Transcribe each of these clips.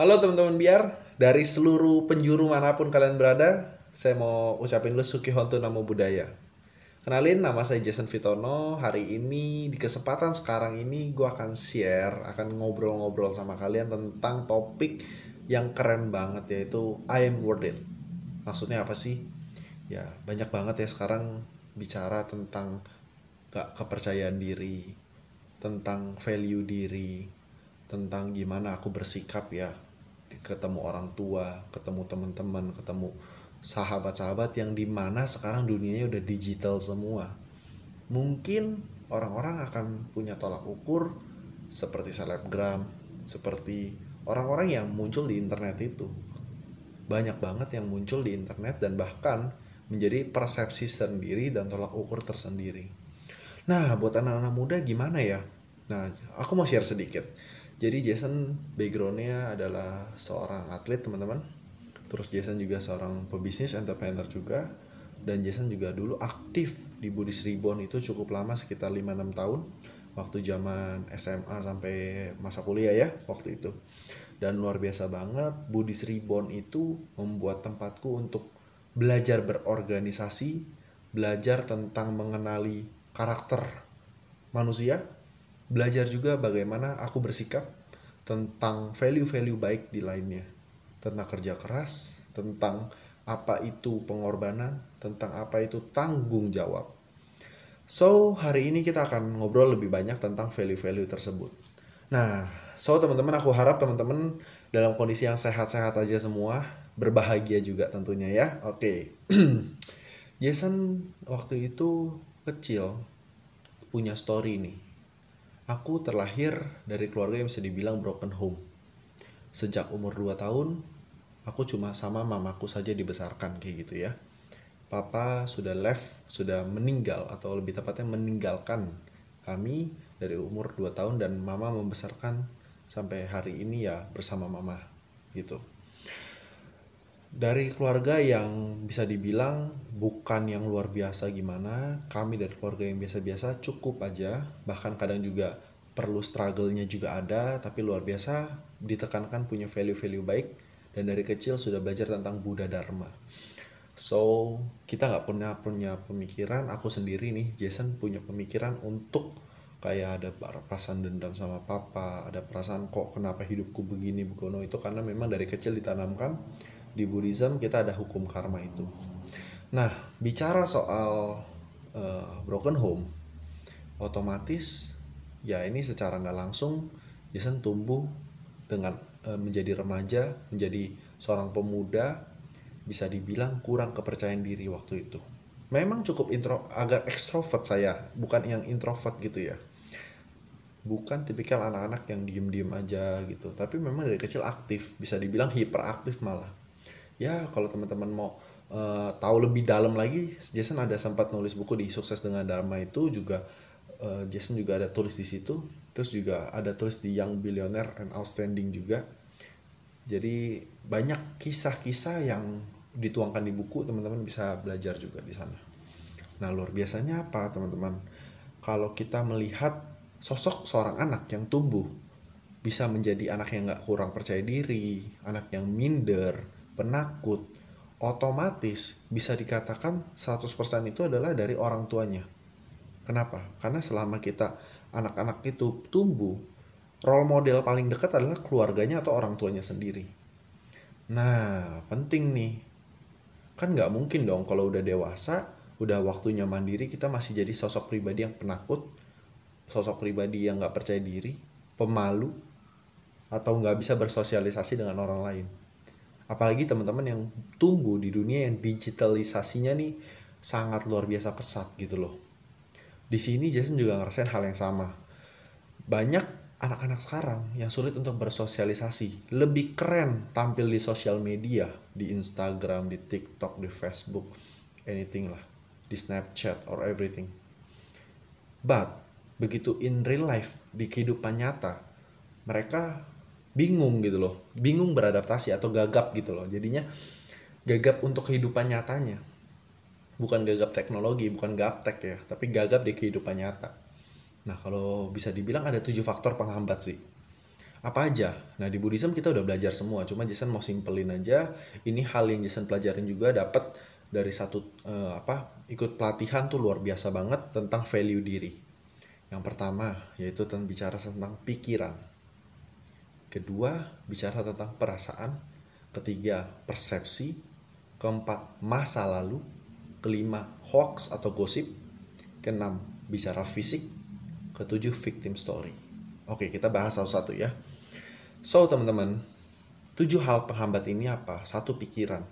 Halo teman-teman biar dari seluruh penjuru mana pun kalian berada, saya mau ucapin lu Suki Hontu Namo Buddhaya. Kenalin nama saya Jason Vitono. Hari ini di kesempatan sekarang ini gue akan share, akan ngobrol-ngobrol sama kalian tentang topik yang keren banget yaitu I am worth it. Maksudnya apa sih? Ya banyak banget ya sekarang bicara tentang gak kepercayaan diri, tentang value diri, tentang gimana aku bersikap ya ketemu orang tua, ketemu teman-teman, ketemu sahabat-sahabat yang di mana sekarang dunianya udah digital semua. Mungkin orang-orang akan punya tolak ukur seperti selebgram, seperti orang-orang yang muncul di internet itu. Banyak banget yang muncul di internet dan bahkan menjadi persepsi sendiri dan tolak ukur tersendiri. Nah, buat anak-anak muda gimana ya? Nah, aku mau share sedikit. Jadi Jason backgroundnya adalah seorang atlet teman-teman. Terus Jason juga seorang pebisnis entrepreneur juga. Dan Jason juga dulu aktif di Buddhist Reborn itu cukup lama sekitar 5-6 tahun. Waktu zaman SMA sampai masa kuliah ya waktu itu. Dan luar biasa banget Buddhist Reborn itu membuat tempatku untuk belajar berorganisasi, belajar tentang mengenali karakter manusia, belajar juga bagaimana aku bersikap tentang value-value baik di lainnya. Tentang kerja keras tentang apa itu pengorbanan tentang apa itu tanggung jawab. So hari ini kita akan ngobrol lebih banyak tentang value-value tersebut. Nah so teman-teman aku harap teman-teman dalam kondisi yang sehat-sehat aja semua berbahagia juga tentunya ya. Oke. Okay. Jason waktu itu kecil punya story nih Aku terlahir dari keluarga yang bisa dibilang broken home. Sejak umur 2 tahun, aku cuma sama mamaku saja dibesarkan kayak gitu ya. Papa sudah left, sudah meninggal atau lebih tepatnya meninggalkan kami dari umur 2 tahun dan mama membesarkan sampai hari ini ya bersama mama gitu. Dari keluarga yang bisa dibilang bukan yang luar biasa gimana, kami dari keluarga yang biasa-biasa cukup aja, bahkan kadang juga perlu struggle-nya juga ada tapi luar biasa ditekankan punya value-value baik. Dan dari kecil sudah belajar tentang Buddha Dharma. So kita nggak pernah punya pemikiran aku sendiri nih Jason punya pemikiran untuk kayak ada perasaan dendam sama papa ada perasaan kok kenapa hidupku begini begono itu karena memang dari kecil ditanamkan di Buddhism kita ada hukum karma itu. Nah bicara soal uh, broken home otomatis ya ini secara nggak langsung Jason tumbuh dengan e, menjadi remaja menjadi seorang pemuda bisa dibilang kurang kepercayaan diri waktu itu. Memang cukup intro agak ekstrovert saya bukan yang introvert gitu ya. Bukan tipikal anak-anak yang diem-diem aja gitu tapi memang dari kecil aktif bisa dibilang hiperaktif malah ya kalau teman-teman mau uh, tahu lebih dalam lagi Jason ada sempat nulis buku di sukses dengan Dharma itu juga uh, Jason juga ada tulis di situ. Terus juga ada tulis di Young Billionaire and Outstanding juga. Jadi banyak kisah-kisah yang dituangkan di buku teman-teman bisa belajar juga di sana. Nah luar biasanya apa teman-teman? Kalau kita melihat sosok seorang anak yang tumbuh bisa menjadi anak yang nggak kurang percaya diri anak yang minder penakut otomatis bisa dikatakan 100% itu adalah dari orang tuanya Kenapa? Karena selama kita anak-anak itu tumbuh, role model paling dekat adalah keluarganya atau orang tuanya sendiri. Nah, penting nih. Kan nggak mungkin dong kalau udah dewasa, udah waktunya mandiri, kita masih jadi sosok pribadi yang penakut, sosok pribadi yang nggak percaya diri, pemalu, atau nggak bisa bersosialisasi dengan orang lain. Apalagi teman-teman yang tumbuh di dunia yang digitalisasinya nih sangat luar biasa pesat gitu loh di sini Jason juga ngerasain hal yang sama. Banyak anak-anak sekarang yang sulit untuk bersosialisasi. Lebih keren tampil di sosial media, di Instagram, di TikTok, di Facebook, anything lah. Di Snapchat or everything. But, begitu in real life, di kehidupan nyata, mereka bingung gitu loh. Bingung beradaptasi atau gagap gitu loh. Jadinya gagap untuk kehidupan nyatanya. Bukan gagap teknologi bukan gaptek ya tapi gagap di kehidupan nyata. Nah kalau bisa dibilang ada tujuh faktor penghambat sih. Apa aja? Nah di Buddhism kita udah belajar semua. Cuma Jason mau simpelin aja. Ini hal yang Jason pelajarin juga dapat dari satu uh, apa ikut pelatihan tuh luar biasa banget tentang value diri. Yang pertama yaitu tentang bicara tentang pikiran kedua bicara tentang perasaan ketiga persepsi keempat masa lalu kelima hoax atau gosip keenam bicara fisik ketujuh victim story oke kita bahas satu-satu ya So teman-teman, tujuh hal penghambat ini apa? Satu pikiran.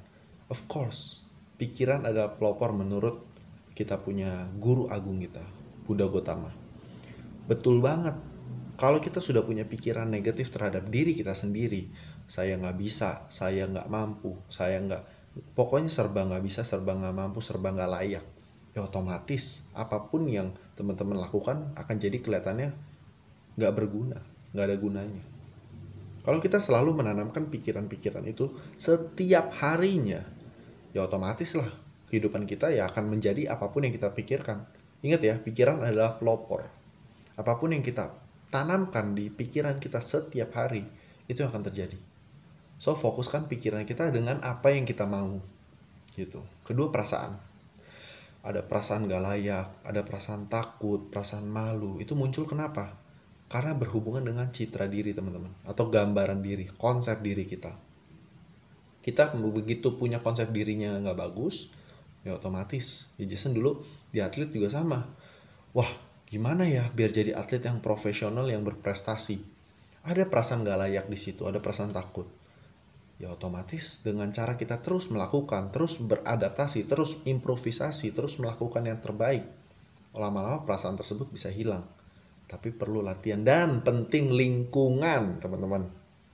Of course, pikiran adalah pelopor menurut kita punya guru agung kita, Buddha Gotama. Betul banget. Kalau kita sudah punya pikiran negatif terhadap diri kita sendiri, saya nggak bisa, saya nggak mampu, saya nggak, pokoknya serba nggak bisa, serba nggak mampu, serba nggak layak. Ya otomatis apa pun yang teman-teman lakukan akan jadi kelihatannya nggak berguna, nggak ada gunanya. Kalau kita selalu menanamkan pikiran-pikiran itu setiap harinya, ya otomatis lah kehidupan kita ya akan menjadi apa pun yang kita pikirkan. Ingat ya, pikiran adalah pelopor. Apa pun yang kita tanamkan di pikiran kita setiap hari, itu akan terjadi. So, fokuskan pikiran kita dengan apa yang kita mau. Gitu. Kedua, perasaan. Ada perasaan gak layak, ada perasaan takut, perasaan malu. Itu muncul kenapa? karena berhubungan dengan citra diri teman-teman atau gambaran diri konsep diri kita kita begitu punya konsep dirinya nggak bagus ya otomatis ya Jason dulu di atlet juga sama wah gimana ya biar jadi atlet yang profesional yang berprestasi? Ada perasaan gak layak di situ ada perasaan takut? Ya otomatis dengan cara kita terus melakukan terus beradaptasi terus improvisasi terus melakukan yang terbaik lama-lama perasaan tersebut bisa hilang. Tapi perlu latihan dan penting lingkungan teman-teman.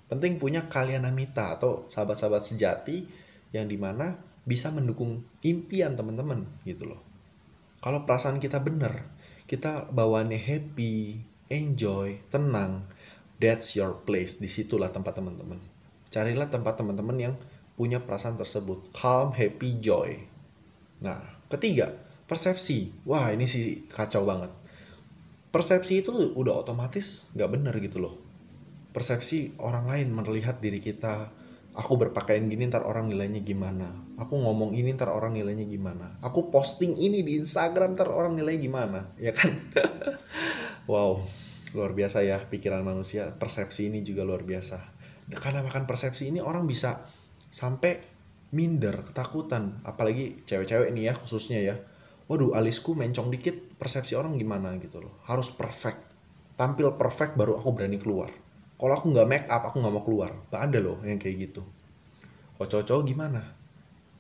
Penting punya kalian amita atau sahabat-sahabat sejati yang di mana bisa mendukung impian teman-teman gitu loh. Kalau perasaan kita benar kita bawaannya happy enjoy tenang. That's your place. Di situlah tempat teman-teman. Carilah tempat teman-teman yang punya perasaan tersebut. Calm happy joy. Nah ketiga persepsi. Wah ini sih kacau banget. Persepsi itu udah otomatis nggak bener gitu loh. Persepsi orang lain melihat diri kita aku berpakaian gini ntar orang nilainya gimana? Aku ngomong ini ntar orang nilainya gimana? Aku posting ini di Instagram ntar orang nilainya gimana? Ya kan? Wow luar biasa ya pikiran manusia. Persepsi ini juga luar biasa. Karena makan persepsi ini orang bisa sampai minder ketakutan. Apalagi cewek-cewek ini ya khususnya ya. Waduh alisku mencong dikit persepsi orang gimana gitu loh. Harus perfect. Tampil perfect baru aku berani keluar kalau aku nggak make up aku nggak mau keluar. Ada loh yang kayak gitu. Kok cowok gimana?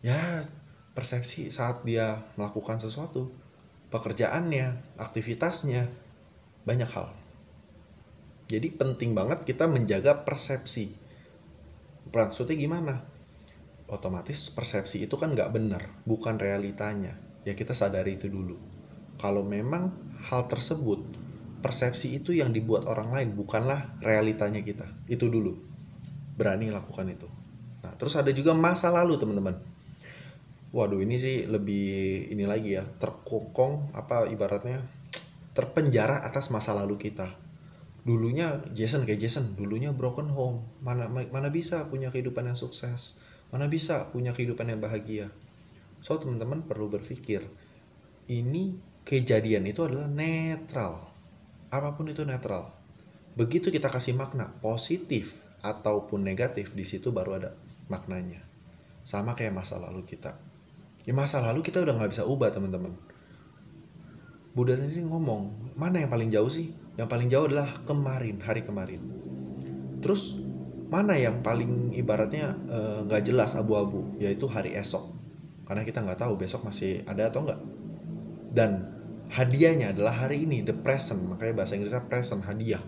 Ya persepsi saat dia melakukan sesuatu. Pekerjaannya aktivitasnya banyak hal. Jadi penting banget kita menjaga persepsi. Maksudnya gimana? Otomatis persepsi itu kan nggak benar bukan realitanya. Ya kita sadari itu dulu. Kalau memang hal tersebut persepsi itu yang dibuat orang lain bukanlah realitanya kita. Itu dulu. Berani lakukan itu. Nah terus ada juga masa lalu teman-teman. Waduh ini sih lebih ini lagi ya terkokong apa ibaratnya terpenjara atas masa lalu kita. Dulunya Jason kayak Jason dulunya broken home. Mana mana bisa punya kehidupan yang sukses? Mana bisa punya kehidupan yang bahagia? So teman-teman perlu berpikir ini kejadian itu adalah netral. Apa pun itu netral. Begitu kita kasih makna positif ataupun negatif di situ baru ada maknanya. Sama kayak masa lalu kita. Di masa lalu kita udah nggak bisa ubah teman-teman. Buddha sendiri ngomong, mana yang paling jauh sih? Yang paling jauh adalah kemarin, hari kemarin. Terus mana yang paling ibaratnya eh, nggak jelas abu-abu, yaitu hari esok karena kita nggak tahu besok masih ada atau enggak dan hadiahnya adalah hari ini the present. Makanya bahasa Inggrisnya present hadiah.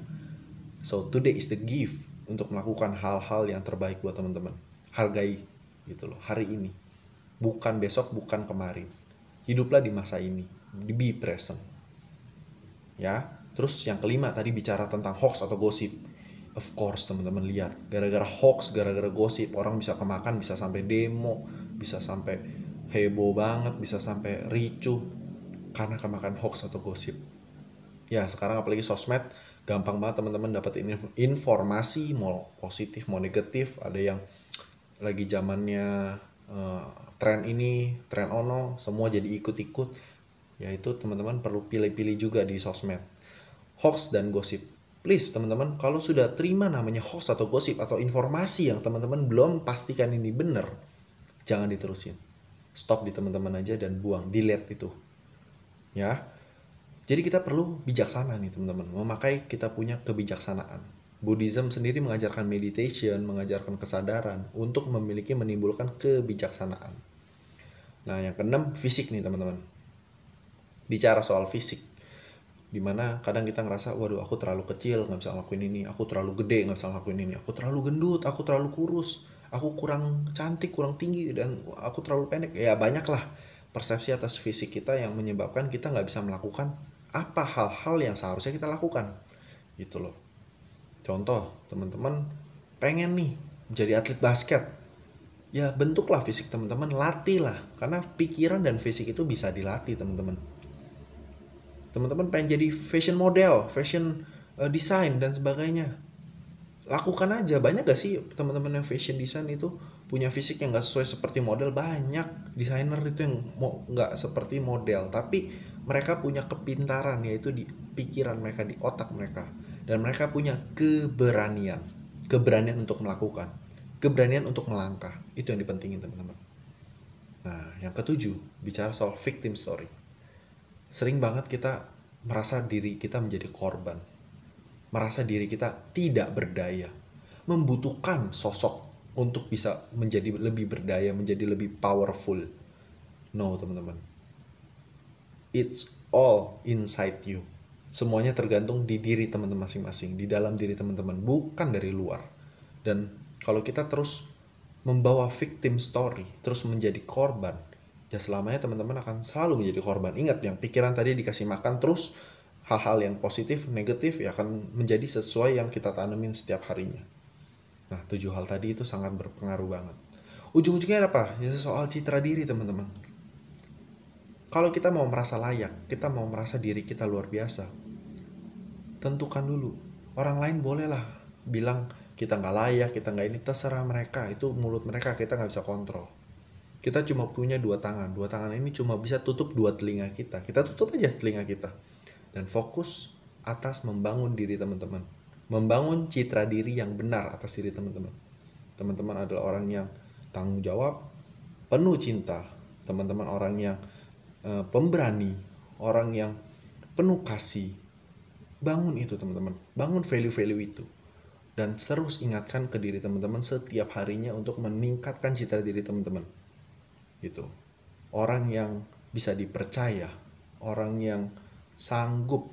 So today is the gift untuk melakukan hal-hal yang terbaik buat teman-teman. Hargai gitu loh hari ini. Bukan besok bukan kemarin. Hiduplah di masa ini. Be present. Ya? Terus yang kelima tadi bicara tentang hoax atau gosip. Of course teman-teman lihat. Gara-gara hoax gara-gara gosip orang bisa kemakan bisa sampai demo bisa sampai heboh banget bisa sampai ricuh karena kemakan hoax atau gosip. Ya sekarang apalagi sosmed gampang banget teman-teman dapat informasi mau positif mau negatif. Ada yang lagi zamannya uh, tren ini tren ono semua jadi ikut-ikut. Yaitu teman-teman perlu pilih-pilih juga di sosmed. Hoax dan gosip. Please teman-teman kalau sudah terima namanya hoax atau gosip atau informasi yang teman-teman belum pastikan ini benar jangan diterusin. Stop di teman-teman aja dan buang delete itu ya jadi kita perlu bijaksana nih teman-teman, memakai kita punya kebijaksanaan. Buddhism sendiri mengajarkan meditation, mengajarkan kesadaran untuk memiliki menimbulkan kebijaksanaan. Nah, yang keenam fisik nih teman-teman. Bicara soal fisik, di mana kadang kita ngerasa, waduh aku terlalu kecil nggak bisa ngelakuin ini, aku terlalu gede nggak bisa ngelakuin ini, aku terlalu gendut, aku terlalu kurus, aku kurang cantik, kurang tinggi dan aku terlalu pendek. Ya banyak lah persepsi atas fisik kita yang menyebabkan kita nggak bisa melakukan apa hal-hal yang seharusnya kita lakukan. Gitu loh. Contoh teman-teman pengen nih jadi atlet basket. Ya bentuklah fisik teman-teman latih lah karena pikiran dan fisik itu bisa dilatih teman-teman. Teman-teman pengen jadi fashion model fashion uh, design dan sebagainya lakukan aja. Banyak gak sih teman-teman yang fashion design itu punya fisik yang gak sesuai seperti model? Banyak desainer itu yang mau nggak seperti model. Tapi mereka punya kepintaran yaitu di pikiran mereka di otak mereka. Dan mereka punya keberanian. Keberanian untuk melakukan. Keberanian untuk melangkah. Itu yang dipentingin teman-teman. Nah yang ketujuh bicara soal victim story. Sering banget kita merasa diri kita menjadi korban merasa diri kita tidak berdaya membutuhkan sosok untuk bisa menjadi lebih berdaya menjadi lebih powerful no teman-teman it's all inside you. Semuanya tergantung di diri teman-teman masing-masing, di dalam diri teman-teman, bukan dari luar. Dan kalau kita terus membawa victim story, terus menjadi korban, ya selamanya teman-teman akan selalu menjadi korban. Ingat yang pikiran tadi dikasih makan terus hal-hal yang positif, negatif ya akan menjadi sesuai yang kita tanemin setiap harinya. Nah, tujuh hal tadi itu sangat berpengaruh banget. Ujung-ujungnya apa? Ya soal citra diri, teman-teman kalau kita mau merasa layak, kita mau merasa diri kita luar biasa, tentukan dulu. Orang lain bolehlah bilang kita nggak layak, kita nggak ini, terserah mereka. Itu mulut mereka, kita nggak bisa kontrol. Kita cuma punya dua tangan. Dua tangan ini cuma bisa tutup dua telinga kita. Kita tutup aja telinga kita. Dan fokus atas membangun diri teman-teman. Membangun citra diri yang benar atas diri teman-teman. Teman-teman adalah orang yang tanggung jawab, penuh cinta. Teman-teman orang yang Eh, pemberani, orang yang penuh kasih. Bangun itu teman-teman, bangun value-value itu. Dan terus ingatkan ke diri teman-teman setiap harinya untuk meningkatkan citra diri teman-teman. Gitu. Orang yang bisa dipercaya, orang yang sanggup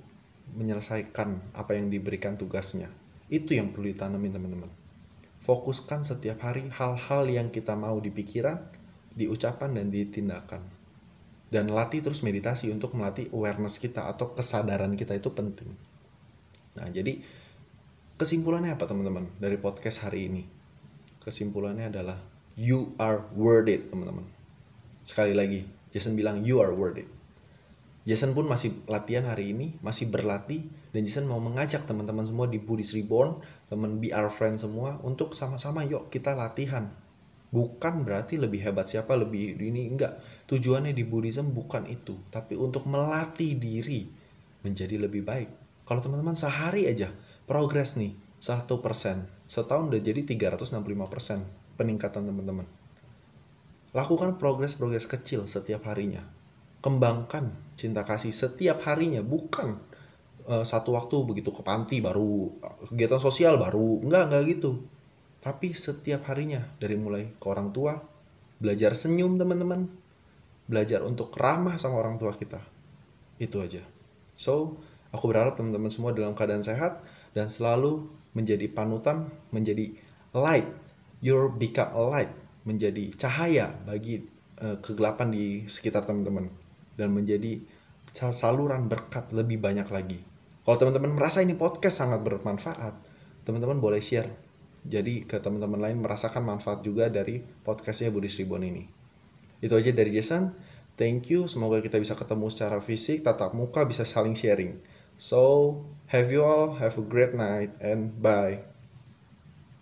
menyelesaikan apa yang diberikan tugasnya. Itu yang perlu ditanamin teman-teman. Fokuskan setiap hari hal-hal yang kita mau dipikiran, diucapan, dan ditindakan dan latih terus meditasi untuk melatih awareness kita atau kesadaran kita itu penting. Nah, jadi kesimpulannya apa teman-teman dari podcast hari ini? Kesimpulannya adalah you are worth it, teman-teman. Sekali lagi, Jason bilang you are worth it. Jason pun masih latihan hari ini, masih berlatih dan Jason mau mengajak teman-teman semua di Buddhist Reborn, teman Our Friend semua untuk sama-sama yuk kita latihan. Bukan berarti lebih hebat siapa lebih ini enggak. Tujuannya di Buddhism bukan itu tapi untuk melatih diri menjadi lebih baik. Kalau teman-teman sehari aja progres nih satu persen. Setahun udah jadi 365 persen peningkatan teman-teman. Lakukan progres-progres kecil setiap harinya kembangkan cinta kasih setiap harinya bukan uh, satu waktu begitu ke panti baru kegiatan sosial baru enggak enggak gitu tapi setiap harinya dari mulai ke orang tua, belajar senyum teman-teman, belajar untuk ramah sama orang tua kita. Itu aja. So, aku berharap teman-teman semua dalam keadaan sehat dan selalu menjadi panutan, menjadi light. Your become a light, menjadi cahaya bagi uh, kegelapan di sekitar teman-teman dan menjadi saluran berkat lebih banyak lagi. Kalau teman-teman merasa ini podcast sangat bermanfaat, teman-teman boleh share jadi ke teman-teman lain merasakan manfaat juga dari podcastnya Buddhist Reborn ini. Itu aja dari Jason. Thank you. Semoga kita bisa ketemu secara fisik, tatap muka, bisa saling sharing. So, have you all have a great night and bye.